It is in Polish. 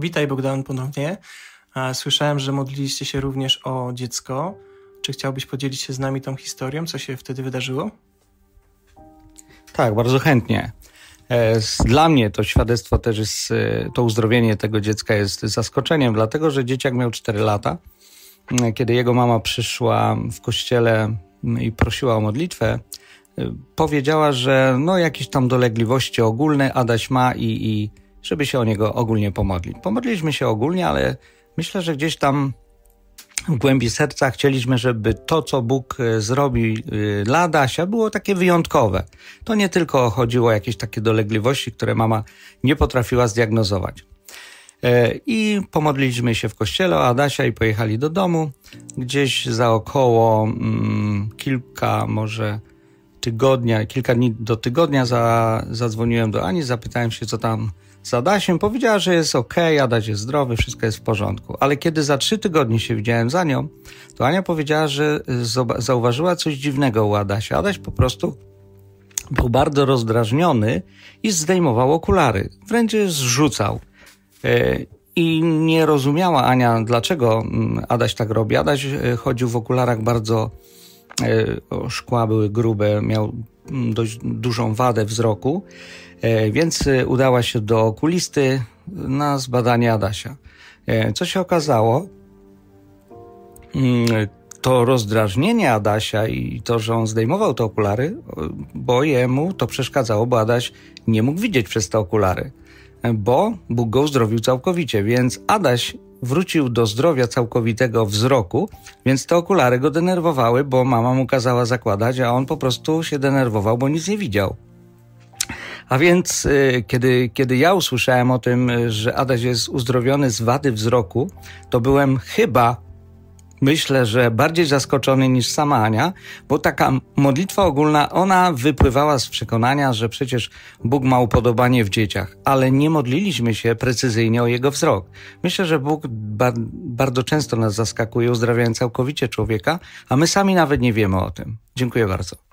Witaj Bogdan ponownie. Słyszałem, że modliliście się również o dziecko. Czy chciałbyś podzielić się z nami tą historią, co się wtedy wydarzyło? Tak, bardzo chętnie. E, dla mnie to świadectwo też jest, e, to uzdrowienie tego dziecka jest zaskoczeniem, dlatego że dzieciak miał 4 lata. E, kiedy jego mama przyszła w kościele i prosiła o modlitwę, powiedziała, że no jakieś tam dolegliwości ogólne Adaś ma i, i żeby się o niego ogólnie pomodlić. Pomodliliśmy się ogólnie, ale myślę, że gdzieś tam w głębi serca chcieliśmy, żeby to, co Bóg e, zrobi e, dla Adasia, było takie wyjątkowe. To nie tylko chodziło o jakieś takie dolegliwości, które mama nie potrafiła zdiagnozować. E, I pomodliliśmy się w kościele o Adasia i pojechali do domu. Gdzieś za około mm, kilka, może tygodnia, kilka dni do tygodnia za, zadzwoniłem do Ani, zapytałem się, co tam z Adasiem. Powiedziała, że jest ok, Adaś jest zdrowy, wszystko jest w porządku. Ale kiedy za trzy tygodnie się widziałem za nią, to Ania powiedziała, że zauważyła coś dziwnego u Adasia. Adaś po prostu był bardzo rozdrażniony i zdejmował okulary. Wręcz je zrzucał. E, I nie rozumiała Ania, dlaczego mm, Adaś tak robi. Adaś e, chodził w okularach bardzo e, szkła były grube, miał dość dużą wadę wzroku E, więc e, udała się do okulisty na zbadanie Adasia. E, co się okazało? Mm, to rozdrażnienie Adasia i to, że on zdejmował te okulary, bo jemu to przeszkadzało, bo Adaś nie mógł widzieć przez te okulary, bo Bóg go uzdrowił całkowicie, więc Adaś wrócił do zdrowia całkowitego wzroku, więc te okulary go denerwowały, bo mama mu kazała zakładać, a on po prostu się denerwował, bo nic nie widział. A więc y, kiedy, kiedy ja usłyszałem o tym, y, że Adaś jest uzdrowiony z wady wzroku, to byłem chyba myślę, że bardziej zaskoczony niż sama Ania, bo taka modlitwa ogólna, ona wypływała z przekonania, że przecież Bóg ma upodobanie w dzieciach, ale nie modliliśmy się precyzyjnie o jego wzrok. Myślę, że Bóg ba bardzo często nas zaskakuje, uzdrawiając całkowicie człowieka, a my sami nawet nie wiemy o tym. Dziękuję bardzo.